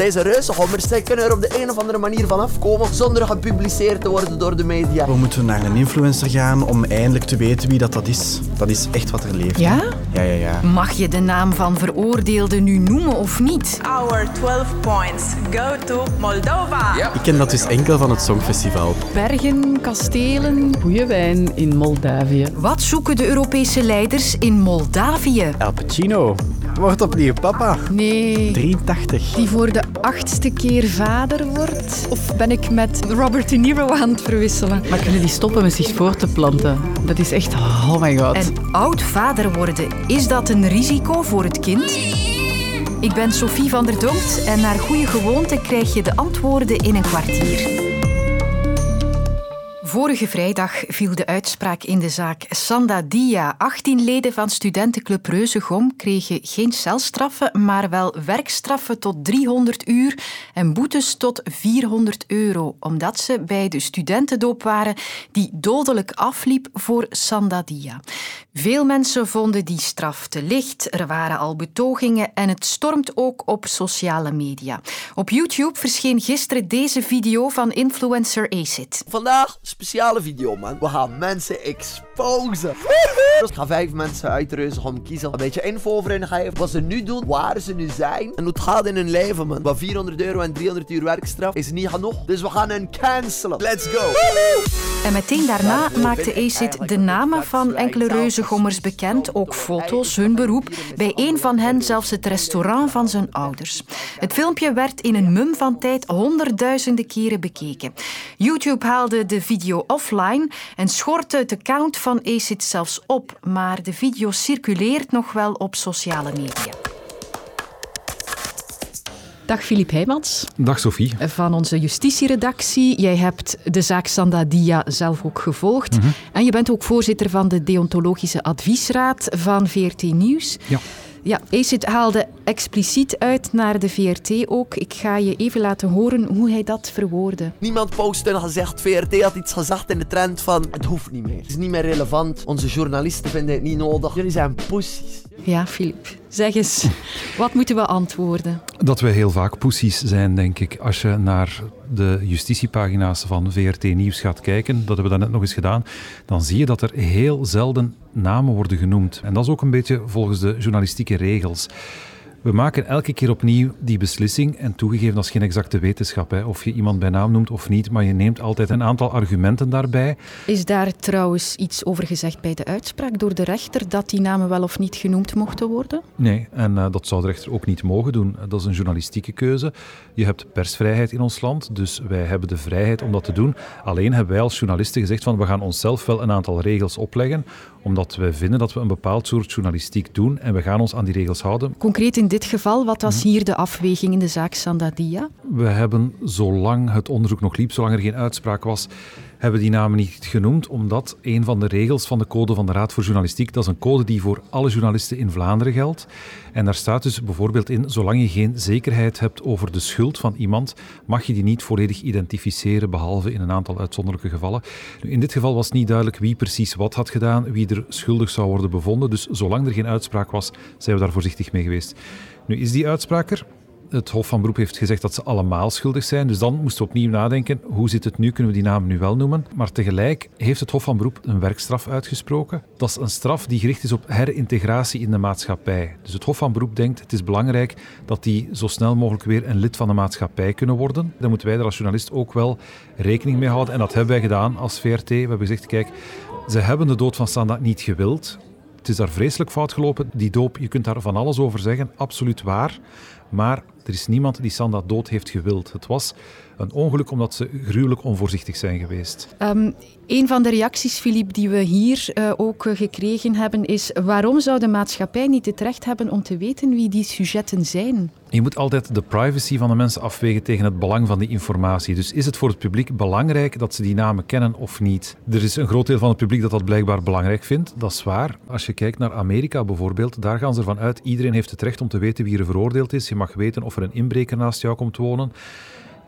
Deze reuzengommers, zij kunnen er op de een of andere manier van afkomen zonder gepubliceerd te worden door de media. We moeten naar een influencer gaan om eindelijk te weten wie dat, dat is. Dat is echt wat er leeft. Ja? Ja, ja, ja. Mag je de naam van veroordeelde nu noemen of niet? Our 12 points go to Moldova. Ik ken dat dus enkel van het Songfestival. Bergen, kastelen, goede wijn in Moldavië. Wat zoeken de Europese leiders in Moldavië? Al Pacino wordt opnieuw papa. Nee, 83. die voor de achtste keer vader wordt? Of ben ik met Robert De Niro aan het verwisselen? Maar kunnen die stoppen met zich voor te planten? Dat is echt, oh my god. En oud vader worden, is dat een risico voor het kind? Ik ben Sophie van der Donkt en naar goede gewoonte krijg je de antwoorden in een kwartier. Vorige vrijdag viel de uitspraak in de zaak Sanda Dia. 18 leden van studentenclub Reuzegom kregen geen celstraffen, maar wel werkstraffen tot 300 uur en boetes tot 400 euro, omdat ze bij de studentendoop waren die dodelijk afliep voor Sanda Dia. Veel mensen vonden die straf te licht, er waren al betogingen en het stormt ook op sociale media. Op YouTube verscheen gisteren deze video van influencer Acid. Vandaag speciale video, man. We gaan mensen exposen. Ik ga vijf mensen uit Reuzegom kiezen. Een beetje info over hen geven. Wat ze nu doen, waar ze nu zijn. En hoe het gaat in hun leven, man. Maar 400 euro en 300 uur werkstraf is niet genoeg. Dus we gaan hen cancelen. Let's go. En meteen daarna maakte Acid de namen van enkele reuzengommers bekend, ook foto's, hun beroep. Bij een van hen zelfs het restaurant van zijn ouders. Het filmpje werd in een mum van tijd honderdduizenden keren bekeken. YouTube haalde de video offline en schortte het account van Acid zelfs op, maar de video circuleert nog wel op sociale media. Dag Filip Heijmans Dag Sophie. van onze justitieredactie. Jij hebt de zaak Sanda Dia zelf ook gevolgd. En je bent ook voorzitter van de deontologische adviesraad van VRT Nieuws. Ja. Ja, Acid haalde expliciet uit naar de VRT ook. Ik ga je even laten horen hoe hij dat verwoordde. Niemand post en gezegd, VRT had iets gezegd in de trend van het hoeft niet meer. Het is niet meer relevant. Onze journalisten vinden het niet nodig. Jullie zijn pussies. Ja, Filip. Zeg eens, wat moeten we antwoorden? Dat wij heel vaak poesies zijn, denk ik. Als je naar de justitiepagina's van VRT Nieuws gaat kijken, dat hebben we daarnet nog eens gedaan, dan zie je dat er heel zelden namen worden genoemd. En dat is ook een beetje volgens de journalistieke regels. We maken elke keer opnieuw die beslissing. En toegegeven, dat is geen exacte wetenschap. Hè, of je iemand bij naam noemt of niet. Maar je neemt altijd een aantal argumenten daarbij. Is daar trouwens iets over gezegd bij de uitspraak door de rechter dat die namen wel of niet genoemd mochten worden? Nee, en eh, dat zou de rechter ook niet mogen doen. Dat is een journalistieke keuze. Je hebt persvrijheid in ons land, dus wij hebben de vrijheid om dat te doen. Alleen hebben wij als journalisten gezegd van we gaan onszelf wel een aantal regels opleggen, omdat wij vinden dat we een bepaald soort journalistiek doen en we gaan ons aan die regels houden. Concreet in dit geval, wat was hier de afweging in de zaak Sandadia? We hebben, zolang het onderzoek nog liep, zolang er geen uitspraak was, hebben die namen niet genoemd, omdat een van de regels van de code van de Raad voor Journalistiek, dat is een code die voor alle journalisten in Vlaanderen geldt. En daar staat dus bijvoorbeeld in, zolang je geen zekerheid hebt over de schuld van iemand, mag je die niet volledig identificeren, behalve in een aantal uitzonderlijke gevallen. Nu, in dit geval was niet duidelijk wie precies wat had gedaan, wie er schuldig zou worden bevonden. Dus zolang er geen uitspraak was, zijn we daar voorzichtig mee geweest. Nu is die uitspraak er. Het Hof van Beroep heeft gezegd dat ze allemaal schuldig zijn. Dus dan moesten we opnieuw nadenken, hoe zit het nu? Kunnen we die namen nu wel noemen? Maar tegelijk heeft het Hof van Beroep een werkstraf uitgesproken. Dat is een straf die gericht is op herintegratie in de maatschappij. Dus het Hof van Beroep denkt, het is belangrijk dat die zo snel mogelijk weer een lid van de maatschappij kunnen worden. Daar moeten wij er als journalist ook wel rekening mee houden. En dat hebben wij gedaan als VRT. We hebben gezegd, kijk, ze hebben de dood van Sanda niet gewild. Het is daar vreselijk fout gelopen. Die doop, je kunt daar van alles over zeggen, absoluut waar. Maar er is niemand die Sanda dood heeft gewild. Het was een ongeluk omdat ze gruwelijk onvoorzichtig zijn geweest. Um, een van de reacties, Filip, die we hier uh, ook uh, gekregen hebben, is waarom zou de maatschappij niet het recht hebben om te weten wie die sujetten zijn? Je moet altijd de privacy van de mensen afwegen tegen het belang van die informatie. Dus is het voor het publiek belangrijk dat ze die namen kennen of niet? Er is een groot deel van het publiek dat dat blijkbaar belangrijk vindt. Dat is waar. Als je kijkt naar Amerika bijvoorbeeld, daar gaan ze ervan uit, iedereen heeft het recht om te weten wie er veroordeeld is. Je mag weten of er een inbreker naast jou komt wonen.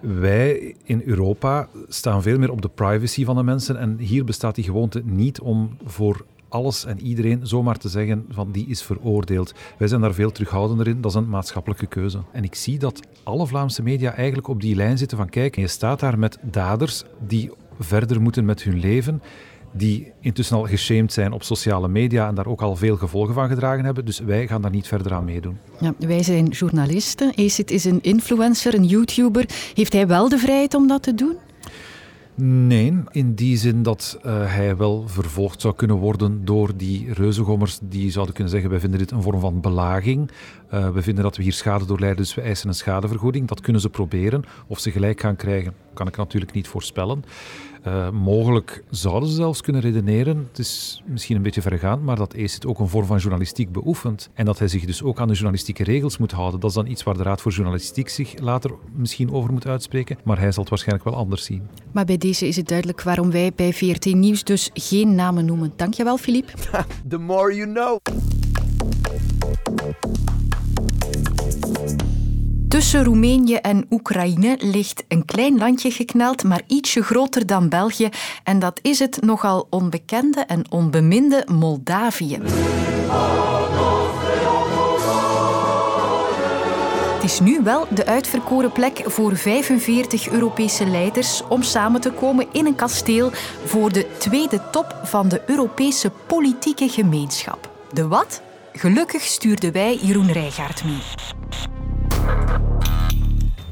Wij in Europa staan veel meer op de privacy van de mensen en hier bestaat die gewoonte niet om voor alles en iedereen zomaar te zeggen van die is veroordeeld. Wij zijn daar veel terughoudender in. Dat is een maatschappelijke keuze. En ik zie dat alle Vlaamse media eigenlijk op die lijn zitten van kijk, je staat daar met daders die verder moeten met hun leven die intussen al geshamed zijn op sociale media en daar ook al veel gevolgen van gedragen hebben. Dus wij gaan daar niet verder aan meedoen. Ja, wij zijn journalisten. Acid is een influencer, een YouTuber. Heeft hij wel de vrijheid om dat te doen? Nee, in die zin dat uh, hij wel vervolgd zou kunnen worden door die reuzengommers die zouden kunnen zeggen wij vinden dit een vorm van belaging. Uh, we vinden dat we hier schade doorleiden, dus we eisen een schadevergoeding. Dat kunnen ze proberen. Of ze gelijk gaan krijgen, kan ik natuurlijk niet voorspellen. Uh, mogelijk zouden ze zelfs kunnen redeneren, het is misschien een beetje vergaand, maar dat ACID ook een vorm van journalistiek beoefent. En dat hij zich dus ook aan de journalistieke regels moet houden. Dat is dan iets waar de Raad voor Journalistiek zich later misschien over moet uitspreken. Maar hij zal het waarschijnlijk wel anders zien. Maar bij deze is het duidelijk waarom wij bij VRT Nieuws dus geen namen noemen. Dankjewel, Filip. The more you know. Tussen Roemenië en Oekraïne ligt een klein landje gekneld, maar ietsje groter dan België. En dat is het nogal onbekende en onbeminde Moldavië. Het is nu wel de uitverkoren plek voor 45 Europese leiders om samen te komen in een kasteel voor de tweede top van de Europese politieke gemeenschap. De wat? Gelukkig stuurden wij Jeroen Rijgaard mee.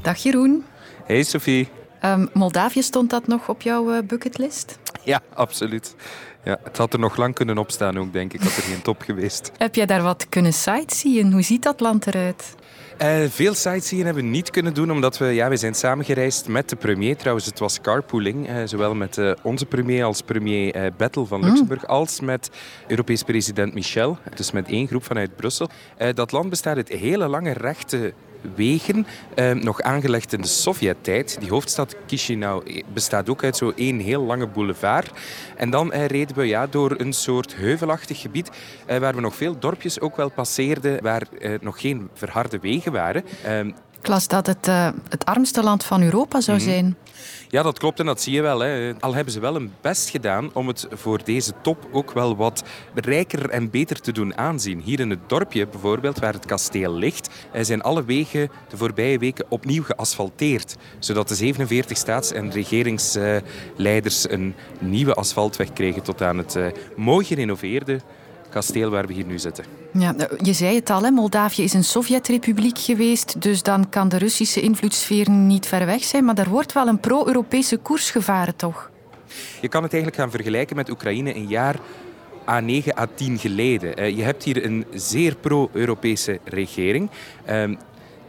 Dag Jeroen. Hey Sophie. Um, Moldavië stond dat nog op jouw uh, bucketlist? Ja, absoluut. Ja, het had er nog lang kunnen opstaan ook, denk ik. Had er geen top geweest. Heb jij daar wat kunnen sightseeën? Hoe ziet dat land eruit? Uh, veel sightseeing hebben we niet kunnen doen, omdat we, ja, we zijn samengereisd met de premier. Trouwens, het was carpooling, uh, zowel met uh, onze premier als premier Bettel van Luxemburg, mm. als met Europees president Michel. Dus met één groep vanuit Brussel. dat land bestaat uit hele lange rechte wegen, eh, nog aangelegd in de Sovjet-tijd. Die hoofdstad Chisinau bestaat ook uit zo'n één heel lange boulevard. En dan eh, reden we ja, door een soort heuvelachtig gebied eh, waar we nog veel dorpjes ook wel passeerden waar eh, nog geen verharde wegen waren. Ik las dat het uh, het armste land van Europa zou mhm. zijn. Ja, dat klopt en dat zie je wel. Hè. Al hebben ze wel een best gedaan om het voor deze top ook wel wat rijker en beter te doen aanzien. Hier in het dorpje bijvoorbeeld, waar het kasteel ligt, zijn alle wegen de voorbije weken opnieuw geasfalteerd. Zodat de 47 staats- en regeringsleiders een nieuwe asfaltweg kregen tot aan het eh, mooi gerenoveerde kasteel waar we hier nu zitten. Ja, je zei het al, hè? Moldavië is een Sovjetrepubliek geweest, dus dan kan de Russische invloedssfeer niet ver weg zijn, maar er wordt wel een pro-Europese koers gevaren, toch? Je kan het eigenlijk gaan vergelijken met Oekraïne een jaar A9, A10 geleden. Eh, je hebt hier een zeer pro-Europese regering.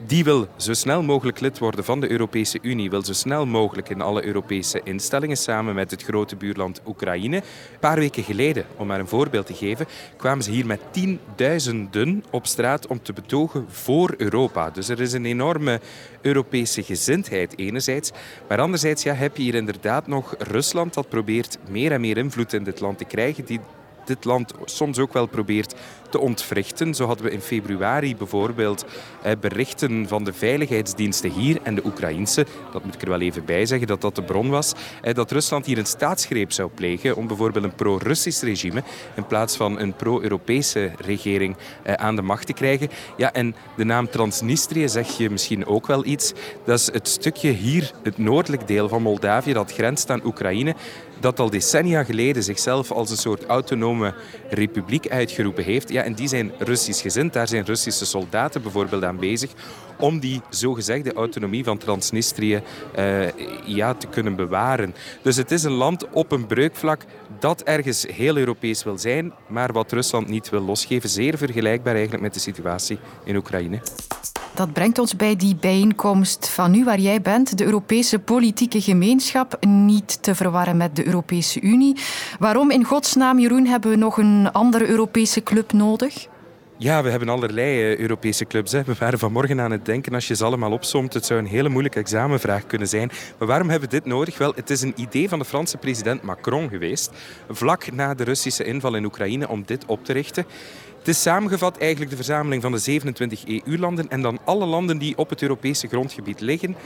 Die wil zo snel mogelijk lid worden van de Europese Unie, wil zo snel mogelijk in alle Europese instellingen samen met het grote buurland Oekraïne. Een paar weken geleden, om maar een voorbeeld te geven, kwamen ze hier met tienduizenden op straat om te betogen voor Europa. Dus er is een enorme Europese gezindheid enerzijds, maar anderzijds ja, heb je hier inderdaad nog Rusland dat probeert meer en meer invloed in dit land te krijgen, die dit land soms ook wel probeert te ontwrichten. Zo hadden we in februari bijvoorbeeld eh, berichten van de veiligheidsdiensten hier en de Oekraïnse, dat moet ik er wel even bij zeggen, dat dat de bron was, eh, dat Rusland hier een staatsgreep zou plegen om bijvoorbeeld een pro-Russisch regime in plaats van een pro-Europese regering eh, aan de macht te krijgen. Ja, en de naam Transnistrië zeg je misschien ook wel iets. Dat is het stukje hier, het noordelijk deel van Moldavië, dat grenst aan Oekraïne dat al decennia geleden zichzelf als een soort autonome republiek uitgeroepen heeft. Ja, en die zijn Russisch gezind. Daar zijn Russische soldaten bijvoorbeeld aan bezig om die zogezegde autonomie van Transnistrië uh, ja, te kunnen bewaren. Dus het is een land op een breukvlak dat ergens heel Europees wil zijn, maar wat Rusland niet wil losgeven. Zeer vergelijkbaar eigenlijk met de situatie in Oekraïne. Dat brengt ons bij die bijeenkomst van nu waar jij bent, de Europese politieke gemeenschap, niet te verwarren met de Europese Unie. Waarom in godsnaam, Jeroen, hebben we nog een andere Europese club nodig? Ja, we hebben allerlei eh, Europese clubs. Hè. We waren vanmorgen aan het denken, als je ze allemaal opsomt, het zou een hele moeilijke examenvraag kunnen zijn. Maar waarom hebben we dit nodig? Wel, het is een idee van de Franse president Macron geweest, vlak na de Russische inval in Oekraïne, om dit op te richten. Het is samengevat eigenlijk de verzameling van de 27 EU-landen en dan alle landen die op het Europese grondgebied liggen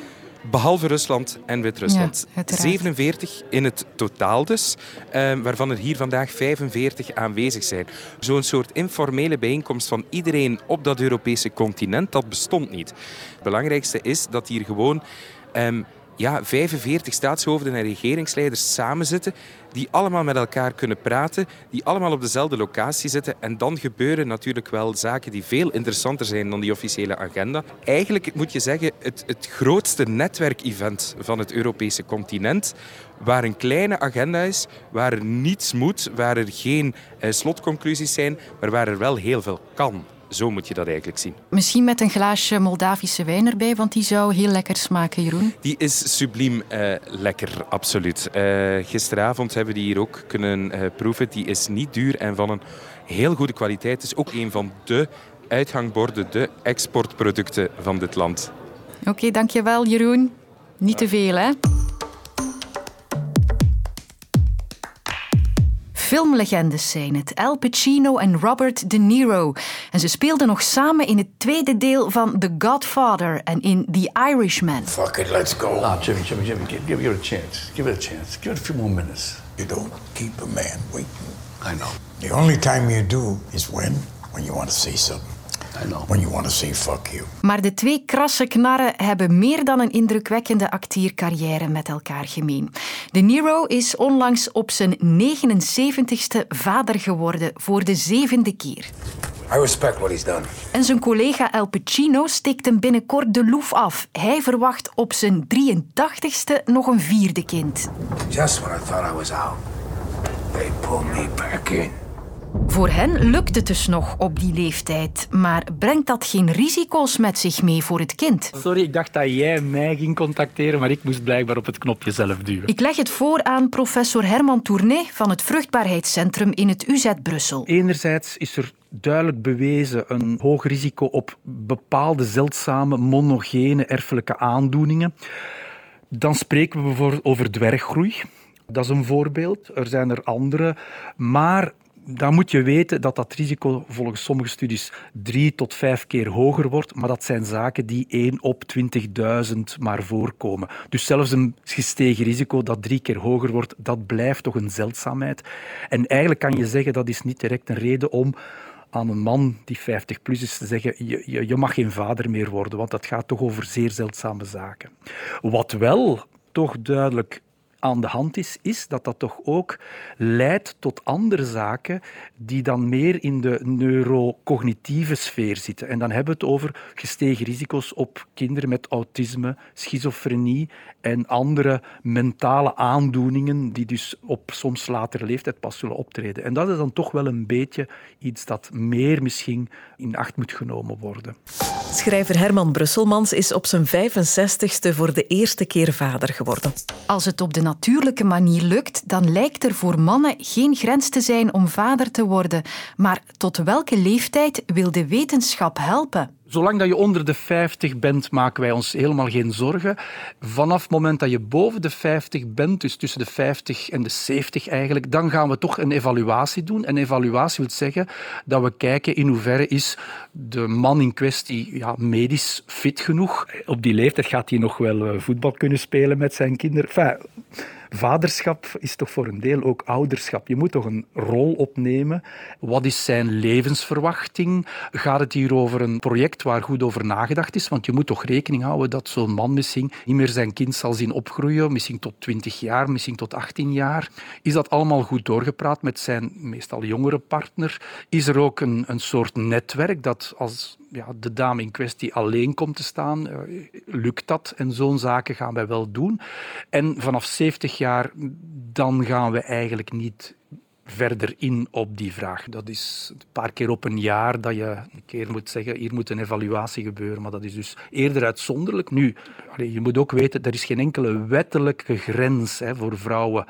Behalve Rusland en Wit-Rusland. Ja, uiteraard. 47 in het totaal dus, eh, waarvan er hier vandaag 45 aanwezig zijn. Zo'n soort informele bijeenkomst van iedereen op dat Europese continent, dat bestond niet. Het belangrijkste is dat hier gewoon ehm, ja, 45 staatshoofden en regeringsleiders samenzitten, die allemaal met elkaar kunnen praten, die allemaal op dezelfde locatie zitten. En dan gebeuren natuurlijk wel zaken die veel interessanter zijn dan die officiële agenda. Eigenlijk moet je zeggen, het, het grootste netwerkevent van het Europese continent, waar een kleine agenda is, waar er niets moet, waar er geen eh, slotconclusies zijn, maar waar er wel heel veel kan. Zo moet je dat eigenlijk zien. Misschien met een glaasje Moldavische wijn erbij, want die zou heel lekker smaken, Jeroen. Die is subliem eh, lekker, absoluut. Eh, gisteravond hebben we die hier ook kunnen eh, proeven. Die is niet duur en van een heel goede kwaliteit. Het is ook een van de uithangborden, de exportproducten van dit land. Oké, dankjewel, Jeroen. Niet te veel, hè? Filmlegendes zijn het, Al Pacino en Robert De Niro. En ze speelden nog samen in het tweede deel van The Godfather en in The Irishman. Fuck it, let's go. Ah, Jimmy, Jimmy, Jimmy, give, give it a chance. Give it a chance. Give it a few more minutes. You don't keep a man waiting. I know. The only time you do is when? When you want to say something. When you want to say fuck you. Maar de twee krasse knarren hebben meer dan een indrukwekkende acteercarrière met elkaar gemeen. De Niro is onlangs op zijn 79ste vader geworden voor de zevende keer. I respect what he's done. En zijn collega Al Pacino steekt hem binnenkort de loef af. Hij verwacht op zijn 83ste nog een vierde kind. Just when I thought I was out, they pulled me back in. Voor hen lukt het dus nog op die leeftijd, maar brengt dat geen risico's met zich mee voor het kind? Sorry, ik dacht dat jij mij ging contacteren, maar ik moest blijkbaar op het knopje zelf duwen. Ik leg het voor aan professor Herman Tournay van het Vruchtbaarheidscentrum in het UZ Brussel. Enerzijds is er duidelijk bewezen een hoog risico op bepaalde zeldzame monogene erfelijke aandoeningen. Dan spreken we bijvoorbeeld over dwerggroei. Dat is een voorbeeld. Er zijn er andere. Maar dan moet je weten dat dat risico volgens sommige studies drie tot vijf keer hoger wordt. Maar dat zijn zaken die 1 op 20.000 maar voorkomen. Dus zelfs een gestegen risico dat drie keer hoger wordt, dat blijft toch een zeldzaamheid. En eigenlijk kan je zeggen dat is niet direct een reden om aan een man die 50 plus is te zeggen: je, je, je mag geen vader meer worden, want dat gaat toch over zeer zeldzame zaken. Wat wel toch duidelijk aan de hand is, is dat dat toch ook leidt tot andere zaken die dan meer in de neurocognitieve sfeer zitten. En dan hebben we het over gestegen risico's op kinderen met autisme, schizofrenie en andere mentale aandoeningen die dus op soms latere leeftijd pas zullen optreden. En dat is dan toch wel een beetje iets dat meer misschien in acht moet genomen worden. Schrijver Herman Brusselmans is op zijn 65ste voor de eerste keer vader geworden. Als het op de natuurlijke manier lukt, dan lijkt er voor mannen geen grens te zijn om vader te worden. Maar tot welke leeftijd wil de wetenschap helpen? Zolang dat je onder de 50 bent, maken wij ons helemaal geen zorgen. Vanaf het moment dat je boven de 50 bent, dus tussen de 50 en de 70 eigenlijk, dan gaan we toch een evaluatie doen. Een evaluatie wil zeggen dat we kijken in hoeverre is de man in kwestie ja, medisch fit genoeg. Op die leeftijd gaat hij nog wel eh, voetbal kunnen spelen met zijn kinderen. Enfin, vaderschap is toch voor een deel ook ouderschap. Je moet toch een rol opnemen. Wat is zijn levensverwachting? Gaat het hier over een project waar goed over nagedacht is? Want je moet toch rekening houden dat zo'n man misschien niet meer zijn kind zal zien opgroeien, misschien tot 20 jaar, misschien tot 18 jaar. Is dat allemaal goed doorgepraat met zijn meestal jongere partner? Is er ook een, een soort netwerk dat als ja, de dame in kwestie alleen komt te staan, uh, lukt dat? En zo'n zaken gaan wij wel doen. En vanaf 70 jaar, dan gaan we eigenlijk niet verder in op die vraag. Dat is een paar keer op een jaar dat je een keer moet zeggen, hier moet een evaluatie gebeuren, maar dat is dus eerder uitzonderlijk. Nu, je moet ook weten, er is geen enkele wettelijke grens hè, voor vrouwen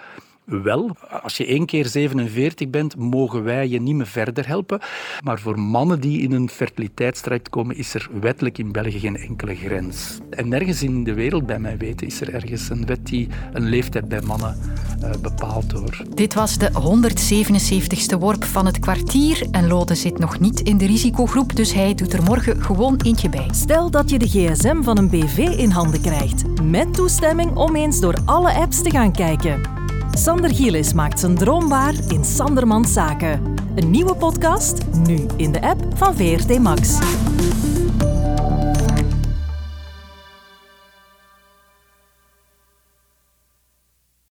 wel. Als je één keer 47 bent, mogen wij je niet meer verder helpen. Maar voor mannen die in een fertiliteitstraject komen, is er wettelijk in België geen enkele grens. En nergens in de wereld, bij mij weten, is er ergens een wet die een leeftijd bij mannen uh, bepaalt. Hoor. Dit was de 177ste worp van het kwartier. En Lode zit nog niet in de risicogroep, dus hij doet er morgen gewoon eentje bij. Stel dat je de gsm van een BV in handen krijgt, met toestemming om eens door alle apps te gaan kijken. Sander Gielis maakt zijn droom waar in Sandermans Zaken. Een nieuwe podcast, nu in de app van VRT Max.